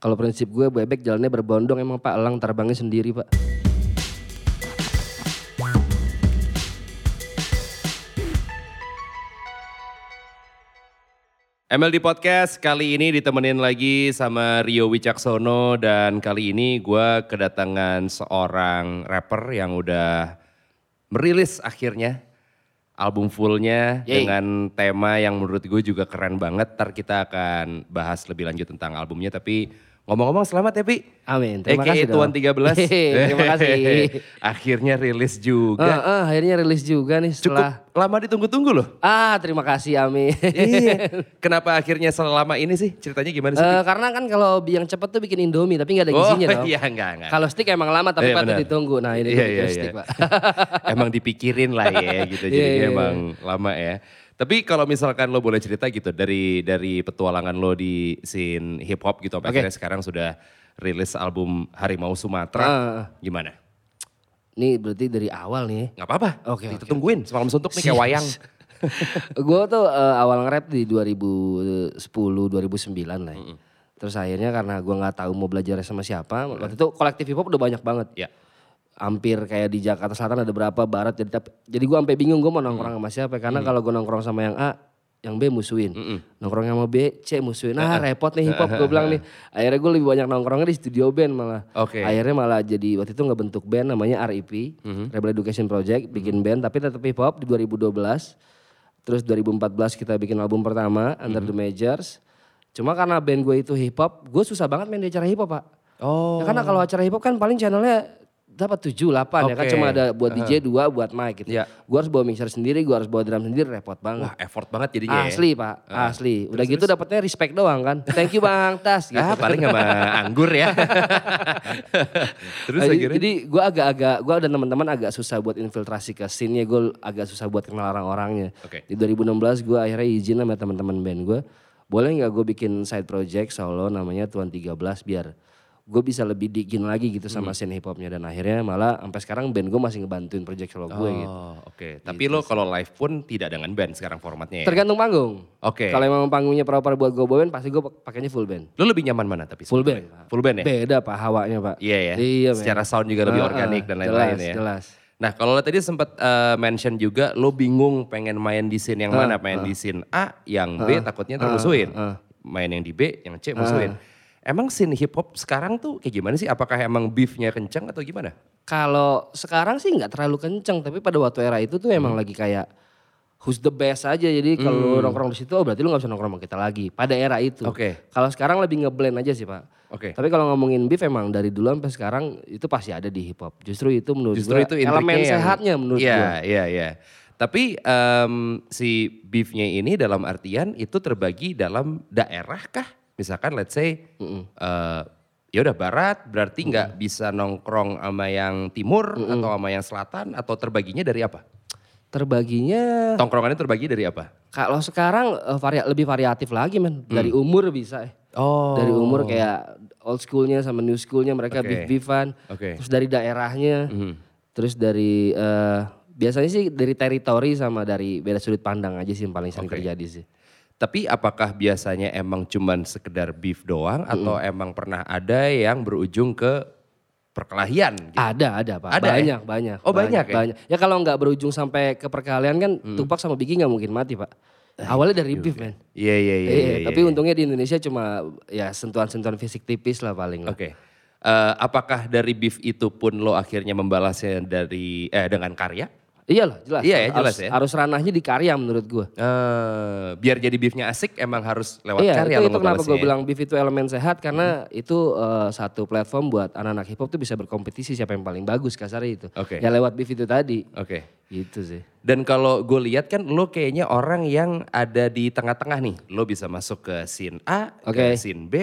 Kalau prinsip gue bebek jalannya berbondong emang Pak elang terbangnya sendiri Pak. MLD Podcast kali ini ditemenin lagi sama Rio Wicaksono dan kali ini gue kedatangan seorang rapper yang udah merilis akhirnya album fullnya Yeay. dengan tema yang menurut gue juga keren banget. Ntar kita akan bahas lebih lanjut tentang albumnya tapi ngomong-ngomong selamat ya Pi. Amin. Terima AKA kasih. Tuan 13. Hehe, Terima kasih. akhirnya rilis juga. eh, akhirnya rilis juga nih Cukup setelah. lama ditunggu-tunggu loh. Ah terima kasih Amin. iya. Kenapa akhirnya selama ini sih? Ceritanya gimana sih? Pi? Eh, karena kan kalau yang cepet tuh bikin Indomie tapi nggak ada gizinya oh dong. iya enggak enggak. Kalau stick emang lama tapi Iya, patut ditunggu. Nah ini Iya, iya, bikin iya. stick Pak. emang dipikirin lah ya gitu. Iya, Jadinya iya, iya. emang lama ya. Tapi kalau misalkan lo boleh cerita gitu dari dari petualangan lo di scene hip hop gitu sampai Oke. akhirnya sekarang sudah rilis album Harimau Sumatera. Ah. Gimana? Ini berarti dari awal nih. Nggak apa-apa. Oke, Kita oke, tungguin semalam suntuk nih kayak wayang. gue tuh eh, awal nge-rap di 2010 2009 lah. ya. Terus akhirnya karena gue nggak tahu mau belajar sama siapa, waktu itu kolektif hip hop udah banyak banget. ya. Hampir kayak di Jakarta Selatan ada berapa, Barat jadi tapi- jadi gue sampai bingung gue mau nongkrong sama siapa karena kalau gue nongkrong sama yang A, yang B musuhin. Nongkrong sama B, C musuhin. Nah, repot nih hip hop gue bilang nih. Akhirnya gue lebih banyak nongkrongnya di studio band malah. Oke. Akhirnya malah jadi waktu itu ngebentuk band namanya RIP, Rebel Education Project, bikin band tapi tetap hip hop di 2012. Terus 2014 kita bikin album pertama Under the Majors. Cuma karena band gue itu hip hop, gue susah banget main di acara hip hop, Pak. Oh. Ya karena kalau acara hip hop kan paling channelnya dapat 7 8 ya kan cuma ada buat DJ 2 buat mic gitu. Iya. Gue harus bawa mixer sendiri, gue harus bawa drum sendiri repot banget. Wah effort banget jadinya ya. Asli pak, asli. Udah gitu dapetnya respect doang kan. Thank you bang Tas. Gitu. Ah paling sama anggur ya. Terus akhirnya? Jadi gue agak-agak, gue dan teman-teman agak susah buat infiltrasi ke scene-nya, gue agak susah buat kenal orang-orangnya. Oke. Di 2016 gue akhirnya izin sama teman-teman band gue, boleh nggak gue bikin side project solo namanya Tuan 13 biar gue bisa lebih digin lagi gitu Hmm. sama scene hip hopnya dan akhirnya malah sampai sekarang band gue masih ngebantuin project solo gue gitu. Oh oke. Tapi lo kalau live pun tidak dengan band sekarang formatnya ya? Tergantung panggung. Oke. Kalau emang panggungnya proper buat gue bawain pasti gue pakainya full band. Lo lebih nyaman mana tapi? Full band. Full band ya? Beda pak hawanya pak. Iya ya. Iya. Secara sound juga lebih Ah, organik ah, dan lain-lain jelas, ya. Jelas. Nah kalau lo tadi sempat eh, mention juga lo bingung pengen main di scene yang Ah, mana? Main di scene A, yang B takutnya termusuhin. Main yang di B, yang C musuhin. Ah. Emang scene hip hop sekarang tuh kayak gimana sih? Apakah emang beefnya kencang atau gimana? Kalau sekarang sih nggak terlalu kenceng, tapi pada waktu era itu tuh Hmm. emang lagi kayak who's the best aja. Jadi kalau lu nongkrong di situ, oh berarti lu nggak bisa nongkrong sama kita lagi. Pada era itu. Oke. Kalau sekarang lebih ngeblend aja sih pak. Oke. Tapi kalau ngomongin beef emang dari dulu sampai sekarang itu pasti ada di hip hop. Justru itu menurut Justru gua itu elemen yang- sehatnya menurut Iya, gua. iya, iya. Tapi em, si beefnya ini dalam artian itu terbagi dalam daerah kah? Misalkan let's say eh, ya udah barat berarti nggak bisa nongkrong sama yang timur atau sama yang selatan atau terbaginya dari apa? Terbaginya Tongkrongannya terbagi dari apa? kalau sekarang eh, varia- lebih variatif lagi men. Dari umur bisa. eh. Oh. Dari umur kayak old schoolnya sama new schoolnya mereka Oke. beef-beefan. Oke. Terus dari daerahnya. Terus dari eh, biasanya sih dari teritori sama dari beda sudut pandang aja sih yang paling sering Oke. terjadi sih. Tapi apakah biasanya emang cuman sekedar beef doang atau emang pernah ada yang berujung ke perkelahian? gitu? Ada, ada Pak. Ada ya? banyak, banyak. Oh, banyak ya? Banyak. Ya kalau nggak berujung sampai ke perkalian kan Tupac sama Biggie nggak mungkin mati Pak. Awalnya dari beef men. Iya, iya, iya. Iya, iya, tapi iya. untungnya di Indonesia cuma ya sentuhan-sentuhan fisik tipis lah paling lah. Oke. Eh, apakah dari beef itu pun lo akhirnya membalasnya dari eh dengan karya? Iyalah, jelas. Iya ya, jelas harus, ya. Harus ranahnya di karya menurut gua. Eh, biar jadi beefnya asik emang harus lewat iya, karya itu, itu kenapa gue ya? bilang beef itu elemen sehat karena itu eh, satu platform buat anak-anak hip hop tuh bisa berkompetisi siapa yang paling bagus kasarnya itu. Oke. Ya lewat beef itu tadi. Oke. Gitu sih. Dan kalau gue lihat kan lo kayaknya orang yang ada di tengah-tengah nih. Lo bisa masuk ke scene A, Oke. ke scene B,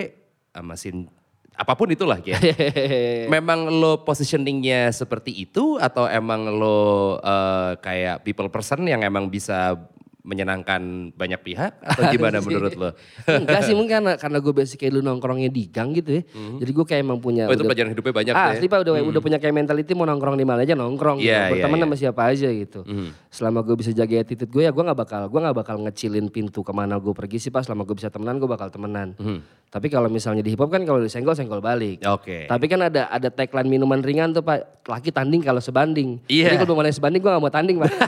sama scene apa pun itulah ya. Memang lo positioningnya seperti itu atau emang lo eh, kayak people person yang emang bisa menyenangkan banyak pihak atau gimana menurut lo? Enggak sih mungkin karena, karena gue basic kayak dulu nongkrongnya di gang gitu ya. Jadi gue kayak emang punya. Oh itu udah- pelajaran hidupnya banyak ah, ya? asli pak udah, udah punya kayak mentality mau nongkrong di mana aja nongkrong. Iya, gitu. iya, Berteman iya. sama siapa aja gitu. Selama gue bisa jaga attitude gue ya gue nggak bakal gue nggak bakal ngecilin pintu ke mana gue pergi sih pas selama gue bisa temenan gue bakal temenan. Tapi kalau misalnya di hip hop kan kalau disenggol senggol balik. Oke. Tapi kan ada ada tagline minuman ringan tuh pak laki tanding kalau sebanding. Iya. Jadi kalau belum ada yang sebanding gue gak mau tanding pak.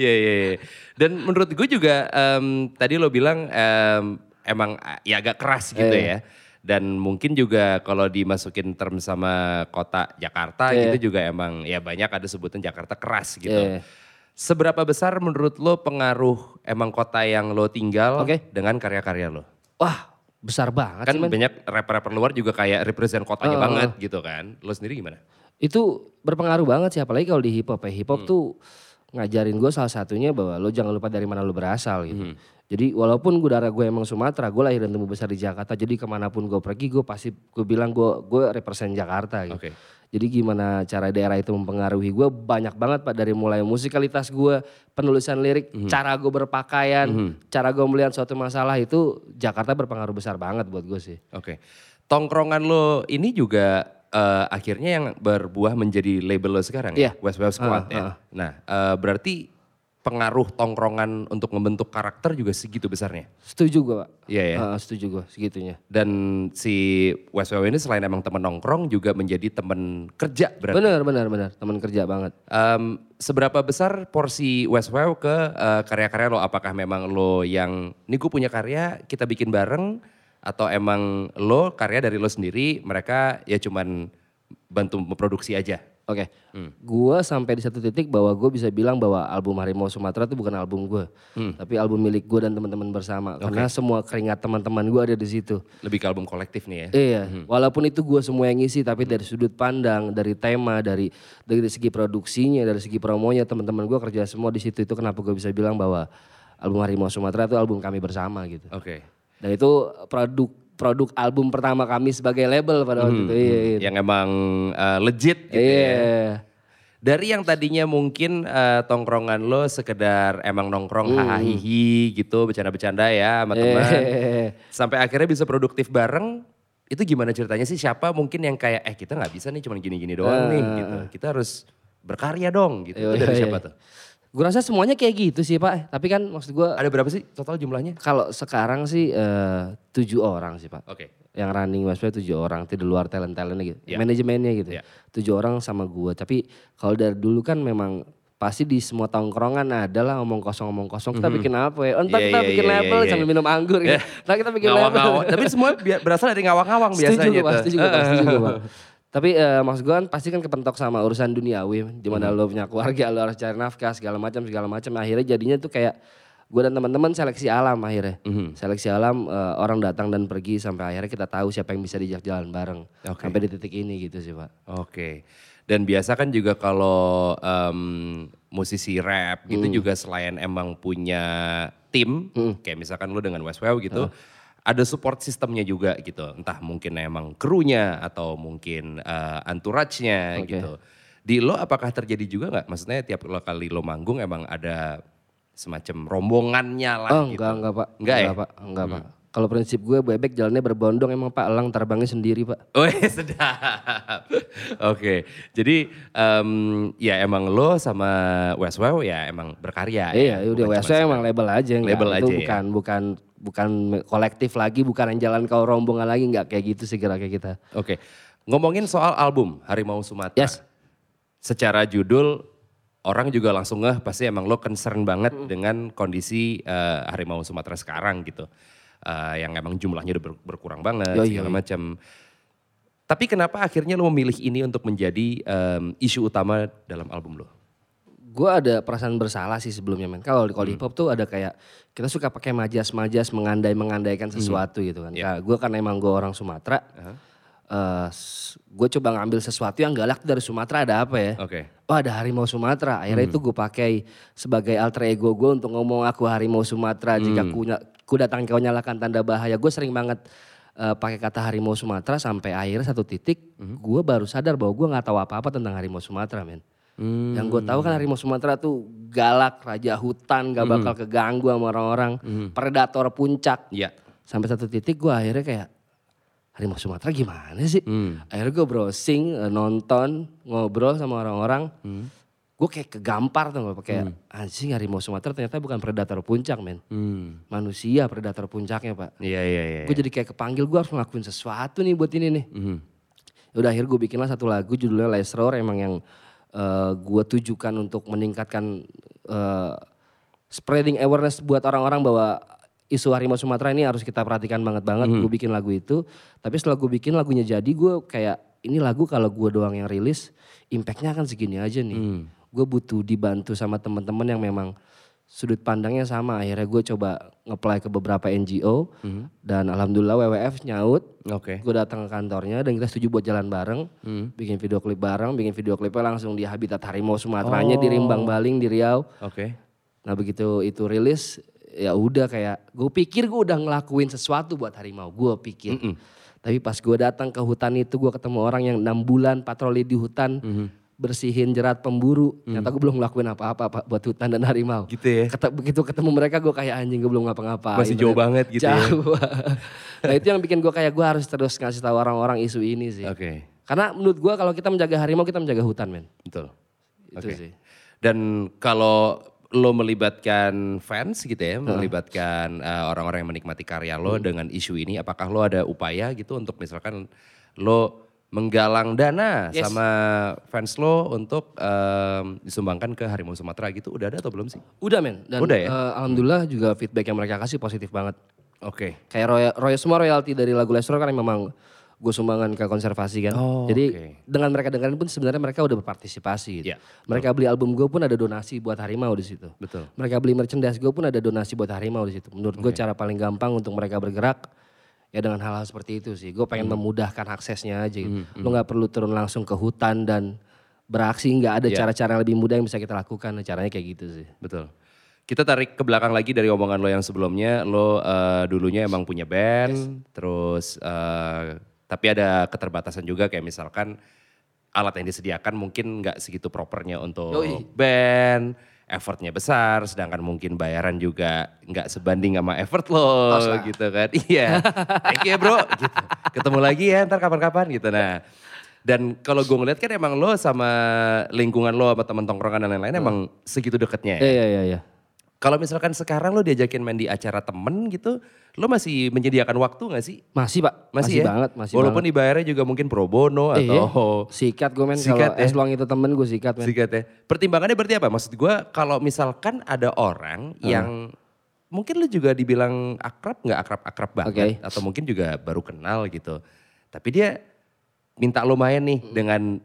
Iya iya. iya. Dan menurut gue juga em, tadi lo bilang em, emang ya agak keras gitu Iya. ya. Dan mungkin juga kalau dimasukin term sama kota Jakarta Iya. gitu juga emang ya banyak ada sebutan Jakarta keras gitu. Iya. Seberapa besar menurut lo pengaruh emang kota yang lo tinggal Oke. dengan karya-karya lo? Wah besar banget Kan sih banyak rapper-rapper luar juga kayak represent kotanya Oh, banget gitu kan. Lo sendiri gimana? itu berpengaruh banget sih apalagi kalau di hip hop ya hip Hmm. hop tuh ngajarin gue salah satunya bahwa lo jangan lupa dari mana lo berasal gitu Hmm. jadi walaupun gue darah gue emang Sumatera gue lahir dan tumbuh besar di Jakarta jadi ke mana pun gue pergi gue pasti gue bilang gue gue represent Jakarta gitu Oke. jadi gimana cara daerah itu mempengaruhi gue banyak banget pak dari mulai musikalitas gue penulisan lirik Hmm. cara gue berpakaian cara gue melihat suatu masalah itu Jakarta berpengaruh besar banget buat gue sih Oke. Tongkrongan lo ini juga eh, akhirnya yang berbuah menjadi label lo sekarang ya? Iya. West West Squad Ah, ya? ah. Nah eh, berarti pengaruh tongkrongan untuk membentuk karakter juga segitu besarnya? setuju gue pak Iya ya. Ah, setuju gue segitunya Dan si West West ini selain emang teman nongkrong juga menjadi teman kerja berarti. benar benar benar teman kerja banget Em, seberapa besar porsi Westwell ke eh, karya-karya lo? Apakah memang lo yang, ini gue punya karya, kita bikin bareng, atau emang lo karya dari lo sendiri, mereka ya cuman bantu memproduksi aja? Oke, Hmm. gua sampai di satu titik bahwa gue bisa bilang bahwa album Harimau Sumatera itu bukan album gue, Hmm. tapi album milik gue dan teman-teman bersama. Karena semua keringat teman-teman gue ada di situ. Lebih ke album kolektif nih ya? Iya, walaupun itu gue semua yang ngisi, tapi dari sudut pandang, dari tema, dari dari segi produksinya, dari segi promonya, teman-teman gue kerja semua di situ. Itu kenapa gue bisa bilang bahwa album Harimau Sumatera itu album kami bersama gitu. Oke. Dan itu produk produk album pertama kami sebagai label pada waktu itu. Iya, iya. Yang emang eh, legit gitu Iya. ya? Dari yang tadinya mungkin eh, tongkrongan lo sekedar emang nongkrong hahaha gitu, bercanda-bercanda ya sama teman. Eh. sampai akhirnya bisa produktif bareng itu gimana ceritanya sih siapa mungkin yang kayak eh kita nggak bisa nih cuma gini-gini doang nih gitu kita harus berkarya dong gitu itu Iya, dari iya, siapa iya. tuh Gue rasa semuanya kayak gitu sih Pak. Tapi kan maksud gue ada berapa sih total jumlahnya kalau sekarang sih eh, tujuh orang sih Pak. oke Yang running Westway tujuh orang, itu di luar talent-talentnya gitu. Iya. Manajemennya gitu. Iya. Tujuh orang sama gue. Tapi kalau dari dulu kan memang pasti di semua tongkrongan ada lah ngomong kosong ngomong kosong kita bikin apa ya? Entar Iya, kita iya, bikin iya, label sambil minum anggur gitu. Ntar kita bikin label. ngawang-ngawang tapi semua berasal dari ngawang-ngawang setuju biasanya Pak, tuh. setuju gue Pak, setuju Pak. Tapi eh, maksud gue kan pasti kan kepentok sama urusan duniawi. Di mana lo punya keluarga, lo harus cari nafkah segala macam segala macam. Akhirnya jadinya tuh kayak gue dan teman-teman seleksi alam akhirnya. Seleksi alam eh, orang datang dan pergi sampai akhirnya kita tahu siapa yang bisa diajak jalan bareng. Oke. Sampai di titik ini gitu sih Pak. Oke. Dan biasa kan juga kalau em, musisi rap gitu Hmm. juga selain emang punya tim, kayak misalkan lu dengan Westwell gitu, Oh. Ada support sistemnya juga gitu. Entah mungkin emang krunya atau mungkin eh, entourage-nya Oke. gitu. Di lo apakah terjadi juga nggak? Maksudnya tiap lo kali lo manggung emang ada semacam rombongannya lah Oh gitu. enggak enggak Pak. Enggak ya? Pak. Enggak Pak. Kalau prinsip gue bebek jalannya berbondong emang Pak elang terbangnya sendiri Pak. Oh iya, sedap. Oke, jadi em, ya emang lo sama Westwell ya emang berkarya. Iya, ya? udah Bukan cuma WSW emang label aja enggak. Label itu aja ya? bukan bukan kolektif lagi, bukan yang jalan kau rombongan lagi enggak kayak gitu sih kayak kita. Oke, ngomongin soal album Harimau Sumatera. Yes. Secara judul orang juga langsung ngeh pasti emang lo concern banget dengan kondisi eh, Harimau Sumatera sekarang gitu. Eh, yang emang jumlahnya udah ber- berkurang banget Yoi, segala macam. Tapi kenapa akhirnya lo memilih ini untuk menjadi em, isu utama dalam album lo? Gue ada perasaan bersalah sih sebelumnya men. Kalau di kalau di hip hop tuh ada kayak kita suka pakai majas-majas mengandai-mengandaikan sesuatu gitu kan. Iya. gue karena emang gue orang Sumatera. gue coba ngambil sesuatu yang galak dari Sumatera ada apa ya? Oke. Oh ada harimau Sumatera. Akhirnya itu gue pakai sebagai alter ego gue untuk ngomong aku harimau Sumatera. Jika ku, ku datang kau nyalakan tanda bahaya. Gue sering banget eh, pakai kata harimau Sumatera sampai akhirnya satu titik gue baru sadar bahwa gue nggak tahu apa-apa tentang harimau Sumatera men. Yang gue tahu kan harimau Sumatera tuh galak, raja hutan, gak bakal keganggu sama orang-orang, predator puncak. Iya. Sampai satu titik gue akhirnya kayak harimau Sumatera gimana sih? Akhirnya gue browsing, eh, nonton, ngobrol sama orang-orang. Gue kayak kegampar tuh kayak anjing harimau Sumatera ternyata bukan predator puncak men. Hmm. Manusia predator puncaknya pak. Iya iya iya. Gue jadi kayak kepanggil gue harus ngelakuin sesuatu nih buat ini nih. Mhm. Udah akhirnya gue bikinlah satu lagu judulnya Less Roar emang yang eh, gue tujukan untuk meningkatkan eh, spreading awareness buat orang-orang bahwa isu harimau Sumatera ini harus kita perhatikan banget banget. Gue bikin lagu itu, tapi setelah gue bikin lagunya jadi gue kayak ini lagu kalau gue doang yang rilis, impactnya akan segini aja nih. Gue butuh dibantu sama teman-teman yang memang sudut pandangnya sama. Akhirnya gue coba nge-apply ke beberapa NGO dan alhamdulillah WWF nyaut. Oke. Gue datang ke kantornya dan kita setuju buat jalan bareng, bikin video klip bareng, bikin video klipnya langsung di habitat harimau Sumateranya di Rimbang Baling di Riau. Oke. Nah begitu itu rilis ya udah kayak gue pikir gue udah ngelakuin sesuatu buat harimau, gue pikir. Tapi pas gue datang ke hutan itu gue ketemu orang yang enam bulan patroli di hutan bersihin jerat pemburu. Ternyata gue belum ngelakuin apa-apa Pak, buat hutan dan harimau. Gitu ya. Keta- begitu ketemu mereka gue kayak anjing gue belum ngapa-ngapain. Masih jauh banget gitu ya. Jauh. nah itu yang bikin gue kayak gue harus terus ngasih tahu orang-orang isu ini sih. Oke. Karena menurut gue kalau kita menjaga harimau kita menjaga hutan men. Betul. Itu Oke. sih. Dan kalau lo melibatkan fans gitu ya, melibatkan eh, orang-orang yang menikmati karya lo dengan isu ini, apakah lo ada upaya gitu untuk misalkan lo menggalang dana Yes. sama fans lo untuk em, disumbangkan ke Harimau Sumatera gitu, udah ada atau belum sih? Udah men. Dan Udah ya? eh, alhamdulillah juga feedback yang mereka kasih positif banget. Oke. Kayak royal, royal semua royalti dari lagu Lestro kan memang gue sumbangan ke konservasi kan. Oh, Jadi oke. dengan mereka dengerin pun sebenarnya mereka udah berpartisipasi. Gitu. Iya, mereka beli album gue pun ada donasi buat harimau di situ. Betul. Mereka beli merchandise gue pun ada donasi buat harimau di situ. Menurut gue cara paling gampang untuk mereka bergerak ya dengan hal-hal seperti itu sih. Gue pengen Hmm. memudahkan aksesnya aja. Gitu. Lo nggak perlu turun langsung ke hutan dan beraksi. nggak ada Iya. cara-cara yang lebih mudah yang bisa kita lakukan. Caranya kayak gitu sih. Betul. Kita tarik ke belakang lagi dari omongan lo yang sebelumnya, lo eh, dulunya emang punya band, terus eh, tapi ada keterbatasan juga kayak misalkan alat yang disediakan mungkin nggak segitu propernya untuk Yoi. band, effortnya besar, sedangkan mungkin bayaran juga nggak sebanding sama effort lo gitu kan. Iya, thank you ya bro. Gitu. Ketemu lagi ya ntar kapan-kapan gitu. Nah, dan kalau gue ngeliat kan emang lo sama lingkungan lo sama teman tongkrongan dan lain-lain emang segitu deketnya. ya. Iya, iya, iya. iya. Kalau misalkan sekarang lo diajakin main di acara temen gitu, lo masih menyediakan waktu gak sih? Masih pak, masih, ya? banget, masih Walaupun banget. dibayarnya juga mungkin pro bono Iya, atau sikat gue men Sikat kalau ya? long itu temen gue sikat men. sikat ya. Pertimbangannya berarti apa? Maksud gue kalau misalkan ada orang yang mungkin lo juga dibilang akrab nggak akrab-akrab banget. Oke. Atau mungkin juga baru kenal gitu. Tapi dia minta lo main nih dengan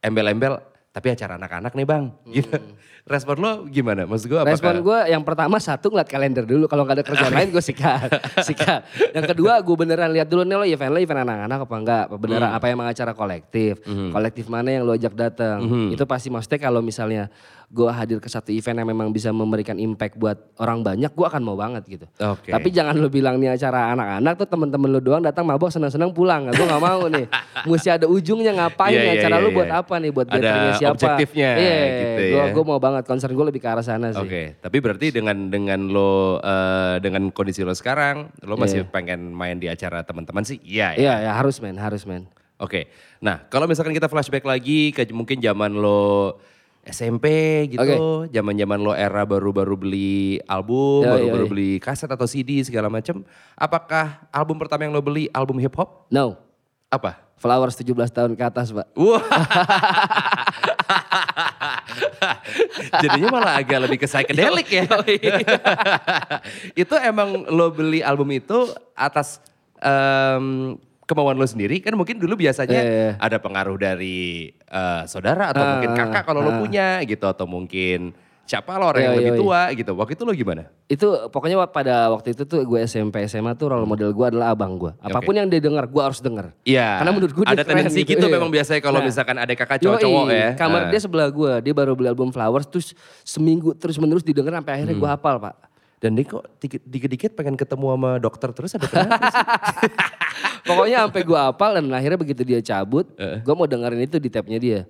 embel-embel, tapi acara anak-anak nih bang. Gitu. Respon lo gimana? Maksud gue apakah? Respon gue yang pertama satu ngeliat kalender dulu. Kalau nggak ada kerjaan lain gue sikat. sikat. Yang kedua gue beneran lihat dulu nih lo event lo event anak-anak apa enggak. Beneran apa emang acara kolektif. Kolektif mana yang lo ajak datang. Itu pasti maksudnya kalau misalnya gue hadir ke satu event yang memang bisa memberikan impact buat orang banyak. Gue akan mau banget gitu. Oke. Tapi jangan lo bilang nih acara anak-anak tuh temen-temen lo doang datang mabok senang-senang pulang. Gue gak mau nih. Mesti ada ujungnya ngapain Iya, nih iya, acara iya, lo buat iya. apa nih. Buat Ada siapa. objektifnya Iya gitu gue ya. gue mau banget. Concern gue lebih ke arah sana sih. Oke, tapi berarti dengan dengan lo eh, dengan kondisi lo sekarang, lo masih pengen main di acara teman-teman sih? Iya. ya. Iya ya harus men, harus men. Oke. Nah, kalau misalkan kita flashback lagi ke mungkin zaman lo SMP gitu, zaman-zaman lo era baru-baru beli album, baru-baru ya, ya. beli kaset atau CD segala macam. Apakah album pertama yang lo beli album hip hop? No, Apa? Flowers 17 tahun ke atas pak. Wah. Jadinya malah agak lebih ke psychedelic ya. itu emang lo beli album itu atas em, kemauan lo sendiri kan mungkin dulu biasanya Iya, iya. ada pengaruh dari eh, saudara atau Ah, mungkin kakak kalau lo ah. punya gitu atau mungkin siapa lo orang yang lebih tua gitu. Waktu itu lo gimana? Itu pokoknya pada waktu itu tuh gue SMP SMA tuh role model gue adalah abang gue. Apa pun yang dia dengar gue harus denger. Iya. Karena menurut gue ada tendensi gitu, gitu, iya. memang biasanya kalau Nah, misalkan ada kakak cowok-cowok ya. Kamar Ah. dia sebelah gue, dia baru beli album Flowers terus seminggu terus menerus didengar sampai akhirnya Hmm. gue hafal pak. Dan dia kok dikit- dikit-dikit pengen ketemu sama dokter terus ada kenapa sih? Pokoknya sampai gue hafal dan akhirnya begitu dia cabut, Eh. gue mau dengerin itu di tabnya dia.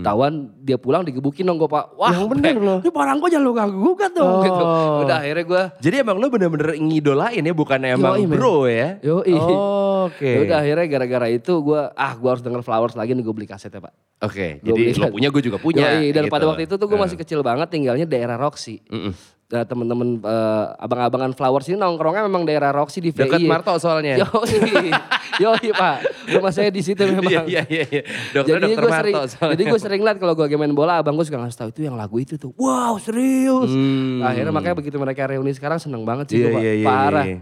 Tawan dia pulang digebukin dong gue pak. Wah Yang bener loh. Ini barang gue jangan lu ganggu gugat dong gitu. Oh. Udah akhirnya gue Jadi emang lo bener-bener ngidolain ya, bukan emang Yoi, bro ya? Yoi. Oh, Oke. Ya udah akhirnya gara-gara itu gue ah gue harus denger Flowers lagi nih gue beli kasetnya pak. Oke, Gua jadi beli- lo punya gue juga punya. Yoi, dan gitu. pada waktu itu tuh gue masih kecil banget tinggalnya daerah Roxy. Mm-mm. Nah, temen-temen eh, abang-abangan Flowers ini nongkrongnya memang daerah Roxy di VI. Dekat Marto soalnya. Yoi, yoi pak. Rumah saya di situ memang. Iya, iya, iya. iya. Dokter Jadi dokter gue Marto sering, soalnya. jadi gue sering liat kalau gue lagi main bola, abang gue suka ngasih tahu itu yang lagu itu tuh. Wow serius. Hmm. Akhirnya makanya begitu mereka reuni sekarang seneng banget sih gue, Pak. iya, iya, parah. iya.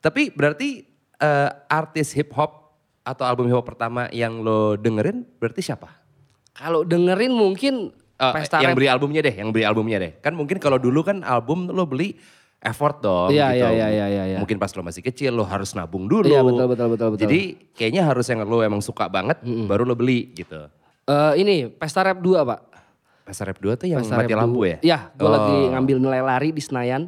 Tapi berarti eh, artis hip hop atau album hip hop pertama yang lo dengerin berarti siapa? Kalau dengerin mungkin Eh, pesta yang rap. beli albumnya deh, yang beli albumnya deh. Kan mungkin kalau dulu kan album lo beli effort dong Iya, gitu. iya, iya, iya, iya, iya. Mungkin pas lo masih kecil lo harus nabung dulu. Iya, betul, betul, betul, betul. Jadi kayaknya harus yang lo emang suka banget baru lo beli gitu. Eh, ini pesta rap 2 pak. Pasar Rap 2 tuh yang Pesta mati lampu 2. ya? Iya, gue Oh. lagi ngambil nilai lari di Senayan.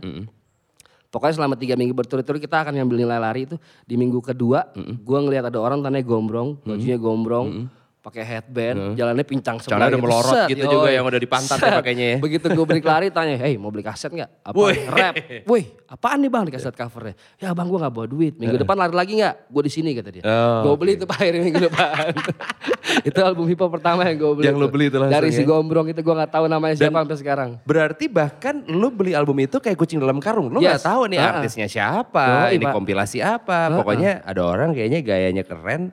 Pokoknya selama tiga minggu berturut-turut kita akan ngambil nilai lari itu. Di minggu kedua, gue ngelihat ada orang tanya gombrong, bajunya gombrong, pakai headband, jalannya pincang sebelah. Celana udah gitu. melorot Set, gitu yoi. juga yang udah di pantat ya pakainya ya. Begitu gue break lari tanya, hey mau beli kaset nggak? Apa? Woi. Rap. Woi, apaan nih bang di kaset covernya? Ya bang gue nggak bawa duit. Minggu depan lari lagi nggak? Gue di sini kata dia. Oh, gue beli itu pak akhirnya minggu depan. itu album hip hop pertama yang gue beli. Yang lo beli itu langsung Dari si ya? gombrong itu gue nggak tahu namanya siapa sampai sekarang. Berarti bahkan lo beli album itu kayak kucing dalam karung. Lo Yes. tahu nih Ah. artisnya siapa, Yoi, ini Pak. kompilasi apa. Pokoknya ada orang kayaknya gayanya keren,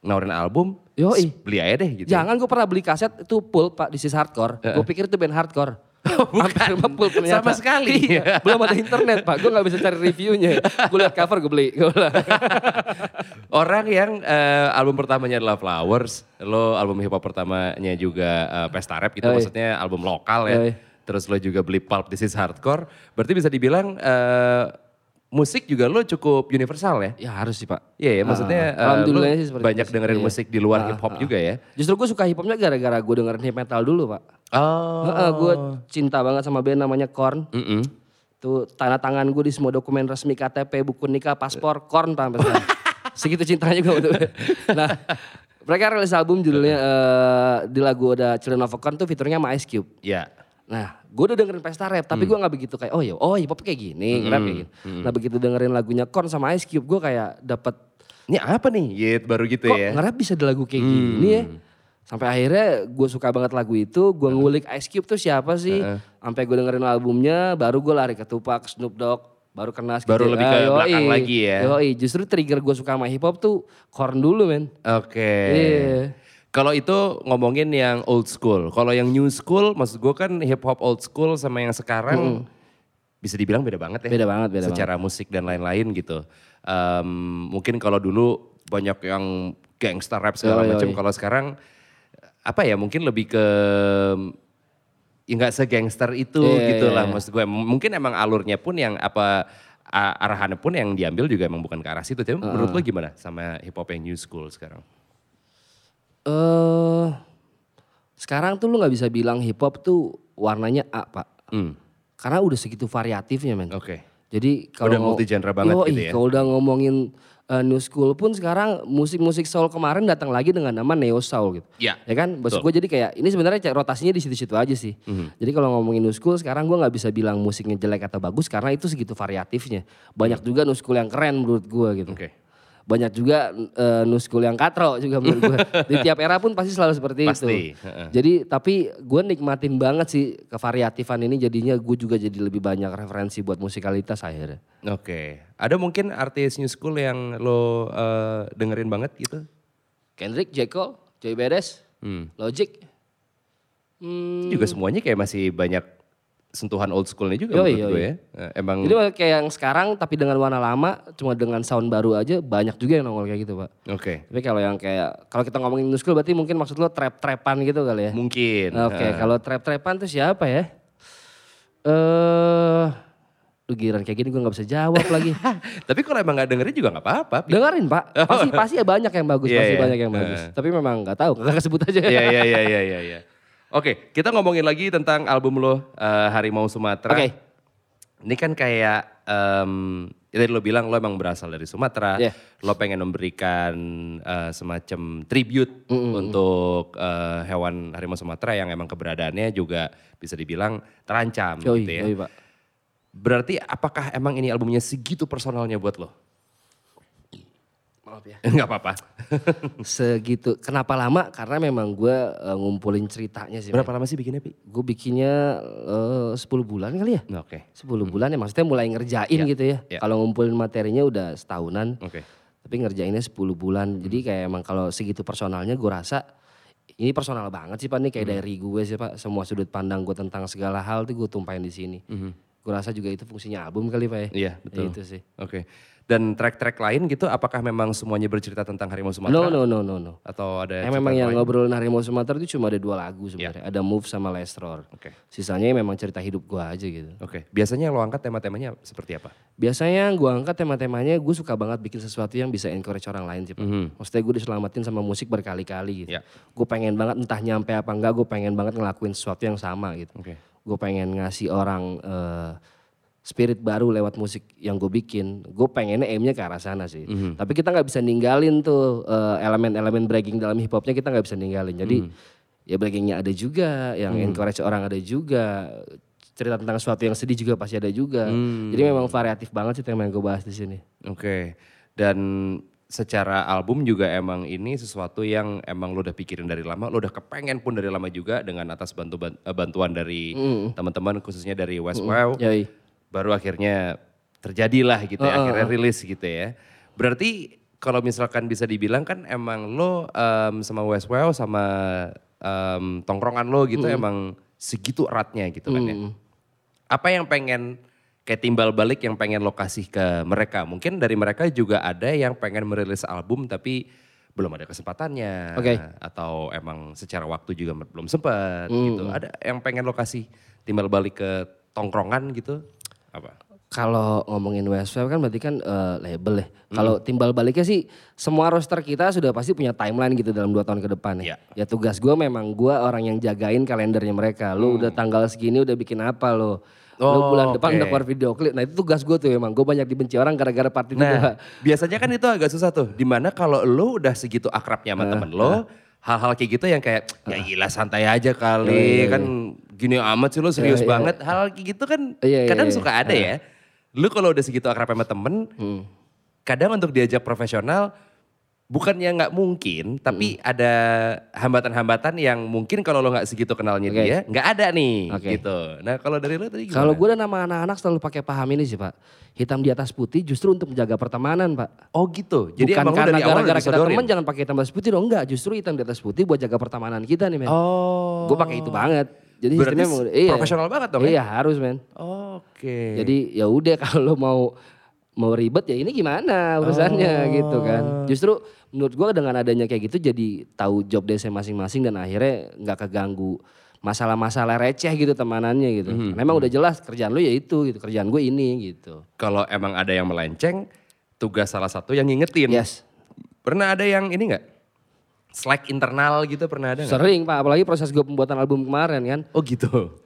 nawarin album, Yoi. beli aja deh gitu. Jangan gue pernah beli kaset itu pulp pak di sis hardcore. Gue pikir itu band hardcore. Hampir sama pulp ternyata. Sama sekali. Iya, belum ada internet pak. Gue gak bisa cari reviewnya. Gue liat cover gue beli. Orang yang eh, album pertamanya adalah Flowers, lo album hip hop pertamanya juga eh, Pesta Rap gitu, Yoi. maksudnya album lokal ya. Yoi. Terus lo juga beli Pulp This Is Hardcore, berarti bisa dibilang eh, musik juga lo cukup universal ya? ya harus sih pak. Iya ya, maksudnya Ah, eh, alhamdulillah lo sih banyak itu dengerin Iya. musik di luar Ah, hip hop ah, juga ya? Justru gue suka hip hopnya gara-gara gue dengerin hip metal dulu pak. Oh. gue cinta banget sama band namanya Korn. Mm-mm. Tuh tanda tangan gue di semua dokumen resmi KTP, buku nikah, paspor, Korn pak. Segitu cintanya gue untuk Nah mereka rilis album judulnya eh, di lagu ada Children of a Corn tuh fiturnya sama Ice Cube. Ya. Nah, gue udah dengerin pesta rap, tapi gue nggak begitu kayak, oh ya, oh hip hop kayak gini, rap kayak gini. Nah begitu dengerin lagunya Korn sama Ice Cube, gue kayak dapet, Ini apa nih? Yit, baru gitu kok ya. nge-rap bisa ada lagu kayak gini ya. Sampai akhirnya gue suka banget lagu itu, gue ngulik Ice Cube tuh siapa sih. Sampai gue dengerin albumnya, baru gue lari ke Tupac, Snoop Dogg, baru kena Baru lebih ke belakang lagi ya. Yoi, justru trigger gue suka sama hip hop tuh Korn dulu men. Oke. Iya. Kalau itu ngomongin yang old school. Kalau yang new school, maksud gue kan hip hop old school sama yang sekarang bisa dibilang beda banget ya. Beda banget, beda Secara musik dan lain-lain gitu. Em, mungkin kalau dulu banyak yang gangster rap segala macam. Kalau sekarang apa ya? Mungkin lebih ke ya nggak segangster itu Iya, gitu lah. iya. Maksud gue mungkin emang alurnya pun yang apa arahannya pun yang diambil juga emang bukan ke arah situ. Tapi menurut lo gimana sama hip hop yang new school sekarang? Eh sekarang tuh lu nggak bisa bilang hip hop tuh warnanya A pak. Hmm. Karena udah segitu variatifnya men. Oke. Jadi kalau Udah ngo- multi-genre banget Yoi, gitu ya. Kalau udah ngomongin uh, new school pun sekarang musik-musik soul kemarin datang lagi dengan nama neo soul gitu. Iya, Ya kan? Maksud gue jadi kayak ini sebenarnya rotasinya di situ-situ aja sih. Mhm. Jadi kalau ngomongin new school sekarang gue nggak bisa bilang musiknya jelek atau bagus karena itu segitu variatifnya. Banyak juga new school yang keren menurut gue gitu. Oke. Banyak juga uh, new school yang katro juga menurut gue. Di tiap era pun pasti selalu seperti Pasti, itu. Jadi tapi gue nikmatin banget sih kevariatifan ini jadinya gue juga jadi lebih banyak referensi buat musikalitas akhirnya. Oke. Ada mungkin artis new school yang lo eh, dengerin banget gitu? Kendrick, J. Cole, Joey Badass, Hmm. Logic. Hmm, Juga semuanya kayak masih banyak sentuhan old schoolnya juga Yoi, menurut yoi. gue ya. Eh, Emang Jadi kayak yang sekarang tapi dengan warna lama cuma dengan sound baru aja banyak juga yang nongol kayak gitu pak. oke. Tapi kalau yang kayak kalau kita ngomongin new school berarti mungkin maksud lo trap-trapan gitu kali ya. Mungkin. Oke Eh, kalau trap-trapan tuh siapa ya? Eh, lu giran kayak gini gue nggak bisa jawab lagi. Tapi kalau emang gak dengerin juga gak apa-apa. Dengerin pak, pasti pasti ya banyak yang bagus, Iya, pasti iya. banyak yang bagus. Heeh. Tapi memang nggak tahu, nggak kesebut aja. Iya, iya, iya, iya, iya. Oke, kita ngomongin lagi tentang album lo eh, Harimau Sumatera. Oke. Ini kan kayak em, ya tadi lo bilang lo emang berasal dari Sumatera, Yeah. lo pengen memberikan eh, semacam tribute untuk eh, hewan harimau Sumatera yang emang keberadaannya juga bisa dibilang terancam Yoi, gitu ya. yoi, Pak. Berarti apakah emang ini albumnya segitu personalnya buat lo? Maaf ya. Enggak apa-apa. Segitu. Kenapa lama? Karena memang gue eh, ngumpulin ceritanya sih. Berapa lama sih bikinnya, Pi? Gue bikinnya eh, 10 bulan kali ya. Oke. 10 bulan ya maksudnya mulai ngerjain gitu ya. ya. Kalau ngumpulin materinya udah setahunan. Oke. Tapi ngerjainnya 10 bulan. Jadi kayak emang kalau segitu personalnya gue rasa ini personal banget sih Pak nih kayak dari gue sih Pak. Semua sudut pandang gue tentang segala hal tuh gue tumpahin di sini. Gue rasa juga itu fungsinya album kali Pak ya. Iya, betul. Itu sih. Oke. Dan track-track lain gitu apakah memang semuanya bercerita tentang harimau No Sumatera? no no no no. Atau ada Yang memang yang lain? ngobrolin harimau Sumatera itu cuma ada dua lagu sebenarnya. Ada Move sama Last Roar. Oke. Sisanya memang cerita hidup gue aja gitu. Oke. Biasanya lo angkat tema-temanya seperti apa? Biasanya gue angkat tema-temanya gue suka banget bikin sesuatu yang bisa encourage orang lain sih Pak. Maksudnya gue diselamatin sama musik berkali-kali gitu. Ya. Gue pengen banget entah nyampe apa enggak gue pengen banget ngelakuin sesuatu yang sama gitu. Oke. Gue pengen ngasih orang eh, spirit baru lewat musik yang gue bikin. Gue pengennya aimnya ke arah sana sih. Tapi kita nggak bisa ninggalin tuh eh, elemen-elemen breaking dalam hip hopnya kita nggak bisa ninggalin. Jadi ya breakingnya ada juga, yang encourage orang ada juga. Cerita tentang sesuatu yang sedih juga pasti ada juga. Jadi memang variatif banget sih tema yang gue bahas di sini. Oke. Dan secara album juga emang ini sesuatu yang emang lo udah pikirin dari lama, lo udah kepengen pun dari lama juga dengan atas bantu eh, bantuan dari teman-teman khususnya dari West Wow. Baru akhirnya terjadilah gitu ya, akhirnya rilis gitu ya. Berarti kalau misalkan bisa dibilang kan emang lo em, sama West Wow sama em, tongkrongan lo gitu emang segitu eratnya gitu kan ya. Apa yang pengen kayak timbal balik yang pengen lo kasih ke mereka? Mungkin dari mereka juga ada yang pengen merilis album tapi belum ada kesempatannya. Oke. Atau emang secara waktu juga belum sempat gitu. Ada yang pengen lo kasih timbal balik ke tongkrongan gitu? Apa? Kalau ngomongin Westwell kan berarti kan eh, label ya. Kalau timbal baliknya sih semua roster kita sudah pasti punya timeline gitu dalam dua tahun ke depan ya. Ya tugas gue memang gue orang yang jagain kalendernya mereka. Lu udah tanggal segini udah bikin apa lo? Lu Oh, bulan depan oke. udah keluar video klip. Nah itu tugas gue tuh emang. Gue banyak dibenci orang gara-gara part itu. Nah, biasanya kan itu agak susah tuh. Di mana kalau lo udah segitu akrabnya sama temen lo, hal-hal kayak gitu yang kayak, ya gila santai aja kali, kan gini amat sih lo serius banget. Hal kayak gitu kan Iya, iya, kadang iya. suka ada ya. Lu kalau udah segitu akrab sama temen, kadang untuk diajak profesional, bukannya nggak mungkin, tapi ada hambatan-hambatan yang mungkin kalau lo nggak segitu kenalnya Oke. dia, nggak ada nih Oke. gitu. Nah kalau dari lo tadi gimana? Kalau gue dan nama anak-anak selalu pakai paham ini sih pak. Hitam di atas putih justru untuk menjaga pertemanan pak. Oh gitu, jadi Bukan karena gara-gara kita teman jangan pakai hitam di atas putih dong. Enggak, justru hitam di atas putih buat jaga pertemanan kita nih men. Oh. Gue pakai itu banget. Jadi Berarti sistemnya iya. profesional banget dong ya? Iya harus men. Oke. Jadi ya udah kalau mau mau ribet ya ini gimana urusannya Oh. gitu kan. Justru menurut gua dengan adanya kayak gitu jadi tahu job desk masing-masing dan akhirnya nggak keganggu masalah-masalah receh gitu temanannya gitu. Mhm. Memang udah jelas kerjaan lu ya itu gitu, kerjaan gue ini gitu. Kalau emang ada yang melenceng, tugas salah satu yang ngingetin. Yes. Pernah ada yang ini nggak? Slack internal gitu pernah ada nggak? Sering Pak, apalagi proses gue pembuatan album kemarin kan. Oh gitu.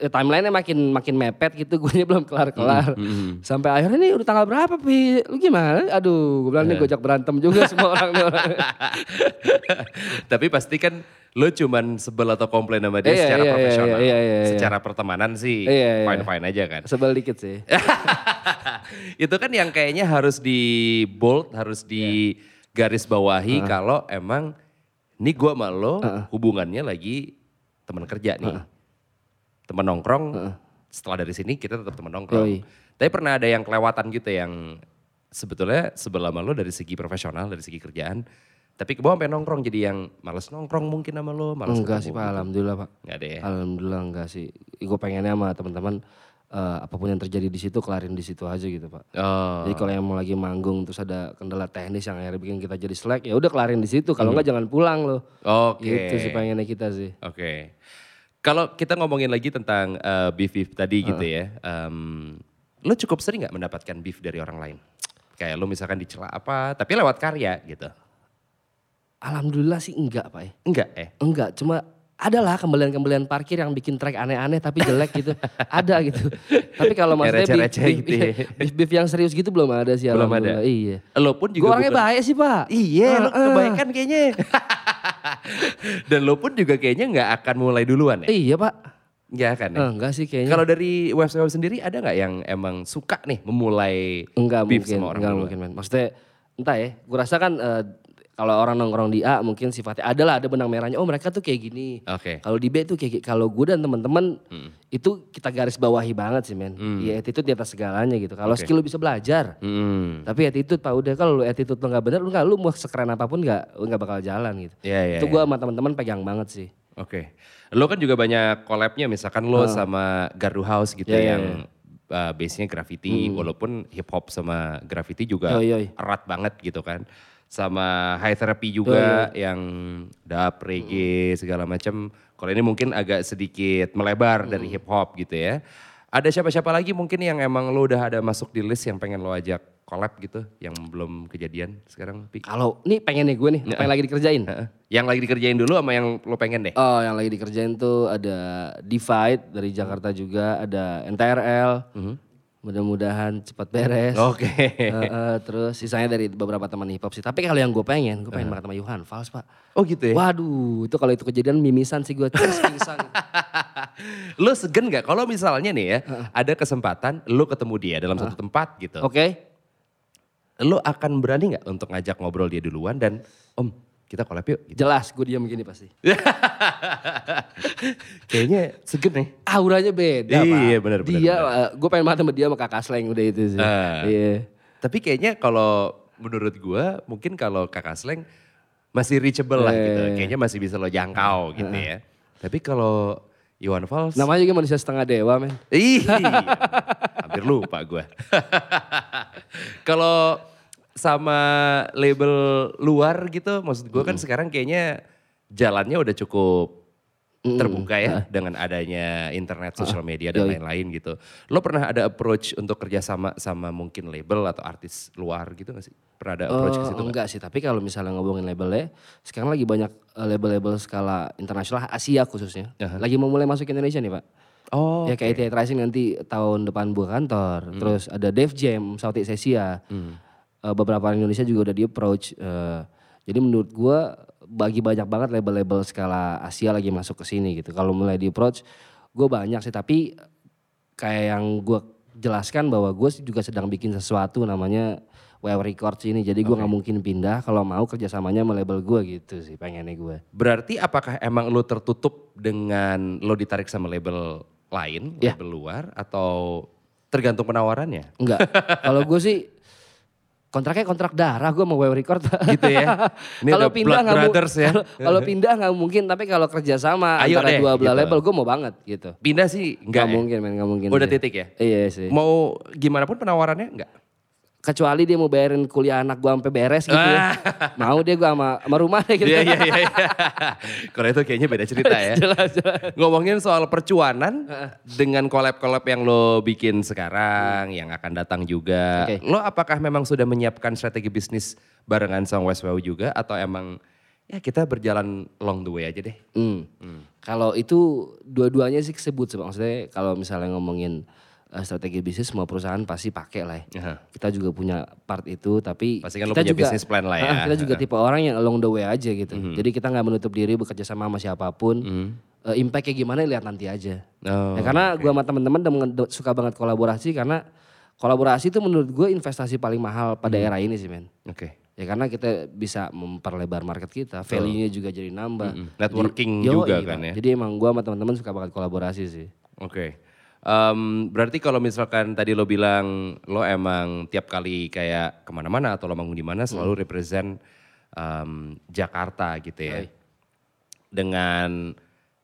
Eh, timeline-nya makin makin mepet gitu, gue belum kelar-kelar. Hmm, Sampai akhirnya nih udah tanggal berapa, Pi? Lu gimana? Aduh, gue bilang Eh. nih gojek berantem juga semua orang nih orang. Tapi pasti kan lo cuman sebel atau komplain sama dia Iya, secara iya, iya, profesional. iya, iya, iya. Secara pertemanan sih Iya, iya. fine-fine aja kan. Sebel dikit sih. itu kan yang kayaknya harus di bold, harus di garis bawahi kalau emang nih gua sama lo hubungannya lagi teman kerja nih. Teman nongkrong, setelah dari sini kita tetap teman nongkrong. Yoi. Tapi pernah ada yang kelewatan gitu yang sebetulnya sebelah sama lo dari segi profesional, dari segi kerjaan. Tapi ke bawah sampai nongkrong jadi yang males nongkrong mungkin sama lo, males Enggak sih Pak, gitu. alhamdulillah Pak. Nggak ada ya? Alhamdulillah enggak sih. Gue pengennya sama teman-teman eh, apa pun yang terjadi di situ kelarin di situ aja gitu Pak. Oh, Jadi kalau yang mau lagi manggung terus ada kendala teknis yang akhirnya bikin kita jadi slack, ya udah kelarin di situ. Kalau enggak jangan pulang loh. oke. Gitu sih pengennya kita sih. Oke. Kalau kita ngomongin lagi tentang eh, beef beef tadi gitu ya, em, lo cukup sering nggak mendapatkan beef dari orang lain? Kayak lo misalkan dicela apa, tapi lewat karya gitu? Alhamdulillah sih enggak Pak. Enggak eh? Enggak, cuma ada lah kembalian-kembalian parkir yang bikin track aneh-aneh tapi jelek gitu. ada gitu. Tapi kalau maksudnya beef, receh-receh beef, gitu ya. beef, beef yang serius gitu belum ada sih. Belum ada? Iya. Lo pun Gue juga orangnya bukan- baik sih pak. Iya, lo Heeh. kebaikan kayaknya. Dan lo pun juga kayaknya nggak akan mulai duluan ya? Iya pak. Nggak akan ya? Eh, enggak sih kayaknya. Kalau dari website sendiri ada nggak yang emang suka nih memulai Enggak beef mungkin, sama orang enggak duluan? mungkin men. Maksudnya entah ya, gue rasa kan eh, kalau orang nongkrong di A mungkin sifatnya adalah ada benang merahnya. Oh mereka tuh kayak gini. Oke. Kalau di B tuh kayak kalau gue dan teman-teman itu kita garis bawahi banget sih men. Iya attitude di atas segalanya gitu. Kalau Oke. skill lu bisa belajar. Hmm. Tapi attitude pak udah kalau lu attitude lu nggak bener lu nggak lu mau sekeren apa pun nggak nggak bakal jalan gitu. Iya, iya, itu iya. gue sama teman-teman pegang banget sih. Oke. Lo kan juga banyak collabnya misalkan lo sama Gardu House gitu Iya, iya, yang uh, base-nya graffiti walaupun hip hop sama graffiti juga Yoi, yoi. erat banget gitu kan. Sama High Therapy juga yang dub, reggae segala macam. Kalau ini mungkin agak sedikit melebar dari hip hop gitu ya. Ada siapa-siapa lagi mungkin yang emang lo udah ada masuk di list yang pengen lo ajak collab gitu yang belum kejadian sekarang Pi? Kalau nih pengen nih gue nih apa yang lagi dikerjain. Heeh. Yang lagi dikerjain dulu sama yang lo pengen deh. Oh, yang lagi dikerjain tuh ada Divide dari Jakarta juga, ada NTRL. Mudah-mudahan cepat beres. Oke. Heeh, terus sisanya dari beberapa teman hip hop sih. Tapi kalau yang gue pengen, gue pengen banget sama Yohan Fals pak. Oh gitu ya? Waduh, itu kalau itu kejadian mimisan sih gue terus pingsan. Lo segen gak kalau misalnya nih ya ada kesempatan lo ketemu dia dalam satu tempat gitu. Oke, Lo akan berani gak untuk ngajak ngobrol dia duluan dan om kita collab yuk. Gitu. jelas gue diam begini pasti. Kayaknya segen nih. Auranya beda pak. Iya, benar, benar, Dia, gue pengen banget sama dia sama kakak Sleng udah itu sih. Ah. Iya. Tapi kayaknya kalau menurut gua mungkin kalau kakak Sleng masih reachable lah Iya, gitu. iya, iya. Kayaknya masih bisa lo jangkau gitu ya. Tapi kalau Iwan Fals. Namanya juga manusia setengah dewa men. Ih, hampir lupa gue. Kalau sama label luar gitu, maksud gue kan sekarang kayaknya jalannya udah cukup terbuka ya dengan adanya internet, social media dan Yoi. lain-lain gitu. Lo pernah ada approach untuk kerjasama sama mungkin label atau artis luar gitu gak sih? Pernah ada approach ke Eh, situ nggak? enggak sih, tapi kalau misalnya ngomongin labelnya, sekarang lagi banyak eh, label-label skala internasional, Asia khususnya. Lagi mau mulai masuk ke Indonesia nih Pak. Oh, Ya kayak ITI Rising nanti tahun depan buka kantor. Terus ada Def Jam, Southeast Asia. Eh, beberapa orang Indonesia juga udah di approach. Eh, jadi menurut gua bagi banyak banget label-label skala Asia lagi masuk ke sini gitu. Kalau mulai di approach, gue banyak sih. Tapi kayak yang gue jelaskan bahwa gue juga sedang bikin sesuatu namanya WW Records ini. Jadi gue nggak mungkin pindah kalau mau kerjasamanya sama label gue gitu sih pengennya gue. Berarti apakah emang lo tertutup dengan lo ditarik sama label lain, Ya. label luar atau tergantung penawarannya? Enggak. Kalau gue sih kontraknya kontrak darah gue mau WW Record. Gitu ya. Ini Kalau pindah nggak mu- brothers ya. kalau- pindah nggak mungkin, tapi kalau kerja sama Ayo antara deh, dua belah gitu. label gue mau banget gitu. Pindah sih Nggak ya? mungkin, men, nggak mungkin. Udah sih. titik ya? Iya sih. Mau gimana pun penawarannya enggak? Kecuali dia mau bayarin kuliah anak gue sampai beres gitu. ya. mau dia gue sama, sama rumah deh gitu. Ah. Iya iya iya. iya. Kalau itu kayaknya beda cerita ya. jelas, jelas. Ngomongin soal percuanan dengan collab-collab yang lo bikin sekarang, yang akan datang juga. Oke. Lo apakah memang sudah menyiapkan strategi bisnis barengan sama West Wow juga atau emang ya kita berjalan long the way aja deh? Hmm. Kalau itu dua-duanya sih kesebut maksudnya kalau misalnya ngomongin eh, strategi bisnis semua perusahaan pasti pakai lah. ya. Aha. Kita juga punya part itu, tapi Pasti kan lo kita punya juga business plan lah ya. Ah, kita juga tipe orang yang along the way aja gitu. Jadi kita nggak menutup diri bekerja sama sama siapa pun. Eh, impact kayak gimana lihat nanti aja. Oh, Ya, karena gua sama teman-teman suka banget kolaborasi karena kolaborasi itu menurut gue investasi paling mahal pada era ini sih men. Oke. Ya karena kita bisa memperlebar market kita, value-nya juga jadi nambah. Mm-mm. Networking Jadi- juga Yoi, kan ya. Jadi emang gua sama teman-teman suka banget kolaborasi sih. Oke. Em, berarti kalau misalkan tadi lo bilang lo emang tiap kali kayak ke mana-mana atau lo manggung di mana selalu represent em, Jakarta gitu ya. Dengan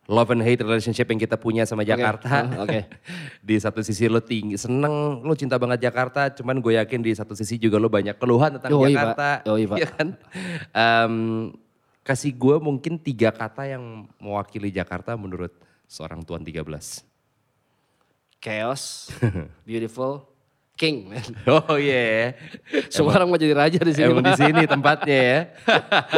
love and hate relationship yang kita punya sama Jakarta. Ah, oke. di satu sisi lo tinggi seneng, lo cinta banget Jakarta, cuman gue yakin di satu sisi juga lo banyak keluhan tentang Yoi. Jakarta. Yoi, Pak. Iya kan? Em, kasih gue mungkin tiga kata yang mewakili Jakarta menurut seorang tuan 13. Chaos, beautiful, king. man. Oh iya. Semua orang mau jadi raja di sini. Emang di sini tempatnya ya.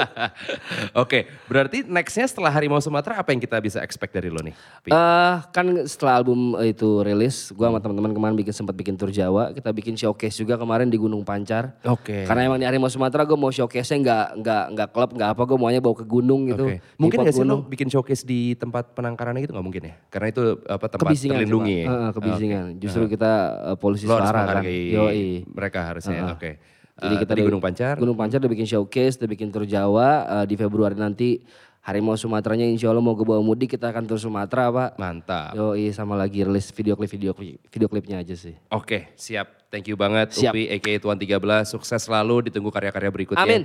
Oke, berarti nextnya setelah Harimau Sumatera apa yang kita bisa expect dari lo nih? Eh, kan setelah album itu rilis, gua sama teman-teman kemarin bikin sempat bikin tour Jawa, kita bikin showcase juga kemarin di Gunung Pancar. Oke. Karena emang di Harimau Sumatera gue mau showcase-nya nggak nggak nggak klub nggak apa, gue maunya bawa ke gunung gitu. Oke. Mungkin gak sih lo bikin showcase di tempat penangkaran gitu nggak mungkin ya? Karena itu apa tempat kebisingan terlindungi cuma. ya? Heeh, kebisingan. Justru kita eh, polisi Lo harus suara. Menghargai Yoi. mereka harusnya. Oke. Jadi Eh, kita di Gunung Pancar. Gunung Pancar udah bikin showcase, udah bikin tour Jawa eh, di Februari nanti Harimau Sumateranya insya Allah mau ke bawah mudik kita akan tur Sumatera pak. Mantap. Yoi sama lagi rilis video klip video klip video klipnya aja sih. Oke, siap. Thank you banget Siap. Upi aka Tuan 13. Sukses selalu ditunggu karya-karya berikutnya. Amin.